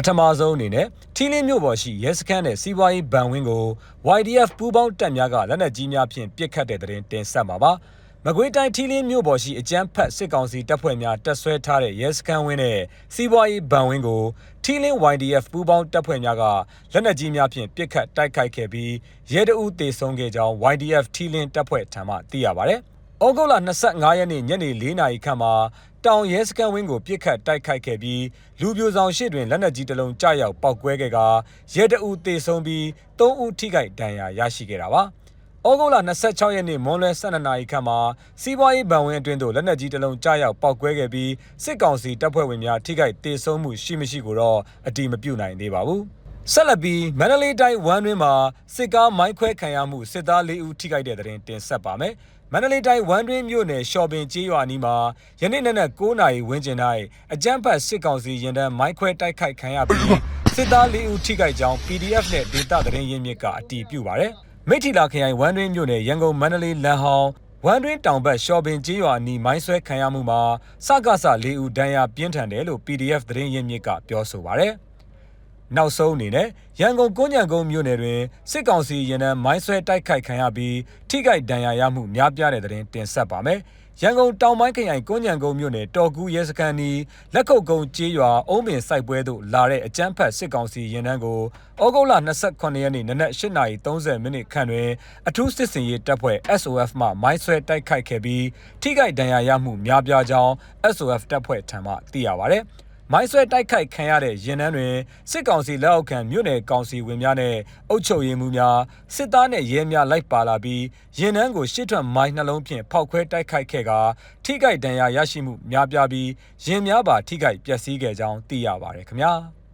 ပထမဆုံးအနေနဲ့ထီးလင်းမြို့ပေါ်ရှိရဲစခန်းနဲ့စီးပွားရေးဗန်ဝင်းကို YDF ပူးပေါင်းတပ်များကလက်နက်ကြီးများဖြင့်ပစ်ခတ်တဲ့တဲ့တင်တင်ဆက်မှာပါ။မကွေးတိုင်းထီးလင်းမြို့ပေါ်ရှိအကြမ်းဖက်စစ်ကောင်စီတပ်ဖွဲ့များတပ်ဆွဲထားတဲ့ရဲစခန်းဝင်းနဲ့စီးပွားရေးဗန်ဝင်းကိုထီးလင်း YDF ပူးပေါင်းတပ်ဖွဲ့များကလက်နက်ကြီးများဖြင့်ပစ်ခတ်တိုက်ခိုက်ခဲ့ပြီးရဲတအုပ်တေဆုံးခဲ့ကြောင်း YDF ထီးလင်းတပ်ဖွဲ့ထံမှသိရပါဗျ။ဩဂုတ်လ25ရက်နေ့ညနေ4နာရီခန့်မှာ တောင်ရဲစခန်းဝင်းကိုပြစ်ခတ်တိုက်ခိုက်ခဲ့ပြီးလူပြိုဆောင်ရှိတွင်လက်နက်ကြီးတစ်လုံးကြားရောက်ပောက်ကွဲခဲ့ကရဲတအူတေဆုံးပြီး3ဦးထိခိုက်ဒဏ်ရာရရှိခဲ့တာပါ။ဩဂုတ်လ26ရက်နေ့မွန်းလွဲ12နာရီခန့်မှာစီးပွားရေးဗန်ဝင်းအတွင်းသို့လက်နက်ကြီးတစ်လုံးကြားရောက်ပောက်ကွဲခဲ့ပြီးစစ်ကောင်စီတပ်ဖွဲ့ဝင်များထိခိုက်တေဆုံးမှုရှိမရှိကိုတော့အတိမပြုနိုင်သေးပါဘူး။ ဆက်လက်ပြီးမန္တလေးတိုင်းဝမ်းတွင်းမှာစစ်ကားမိုင်းခွဲခံရမှုစစ်သား၄ဦးထိခိုက်တဲ့တဲ့တင်တင်ဆက်ပါမယ်။မန္တလေးတိုင်းဝမ်းတွင်းမြို့နယ်ရှော့ပင်ကျေးရွာနီးမှာယနေ့နက်နက်9နာရီဝန်းကျင်၌အကြမ်းဖက်စစ်ကောင်စီရင်တန်းမိုင်းခွဲတိုက်ခိုက်ခံရပြီးစစ်သား၄ဦးထိခိုက်ကြောင်း PDF နဲ့ဒေတာသတင်းရင်းမြစ်ကအတည်ပြုပါတယ်။မိထီလာခရိုင်ဝမ်းတွင်းမြို့နယ်ရန်ကုန်မန္တလေးလမ်းဟောင်းဝမ်တွင်းတောင်ဘက်ရှော့ပင်ကျေးရွာအနီးမိုင်းဆွဲခံရမှုမှာစကစ၄ဦးဒဏ်ရာပြင်းထန်တယ်လို့ PDF သတင်းရင်းမြစ်ကပြောဆိုပါရယ် နောက်ဆုံးအနေနဲ့ရန်ကုန်ကုန်းညံကုန်းမြို့နယ်တွင်စစ်ကောင်စီရင်နှံမိုင်းဆွဲတိုက်ခိုက်ခံရပြီးထိခိုက်ဒဏ်ရာရမှုများပြားတဲ့တဲ့တင်ဆက်ပါမယ်။ရန်ကုန်တောင်ပိုင်းခရိုင်ကုန်းညံကုန်းမြို့နယ်တော်ကူးရဲစခန်းနီးလက်ခုပ်ကုန်းကျေးရွာအုံးပင်စိုက်ပွဲသို့လာတဲ့အကြမ်းဖက်စစ်ကောင်စီရင်နှံကိုဩဂုတ်လ28ရက်နေ့နနက်8:30မိနစ်ခန့်တွင်အထူးစစ်စင်ရေးတပ်ဖွဲ့ SOF မှမိုင်းဆွဲတိုက်ခိုက်ခဲ့ပြီးထိခိုက်ဒဏ်ရာရမှုများပြားကြောင်း SOF တပ်ဖွဲ့ထံမှသိရပါဗျ။ မိုင်းဆွဲတိုက်ခိုက်ခံရတဲ့ရင်နှန်းတွင်စစ်ကောင်စီလက်အောက်ခံမြို့နယ်ကောင်စီဝင်များနဲ့အုပ်ချုပ်ရေးမှူးများစစ်သားနဲ့ရဲများလိုက်ပါလာပြီးရင်နှန်းကိုရှစ်ထွက်မိုင်းနှလုံးဖြင့်ဖောက်ခွဲတိုက်ခိုက်ခဲ့ကာထိခိုက်ဒဏ်ရာရရှိမှုများပြားပြီးရင်များပါထိခိုက်ပျက်စီးခဲ့ကြောင်းသိရပါတယ်ခင်ဗျာ။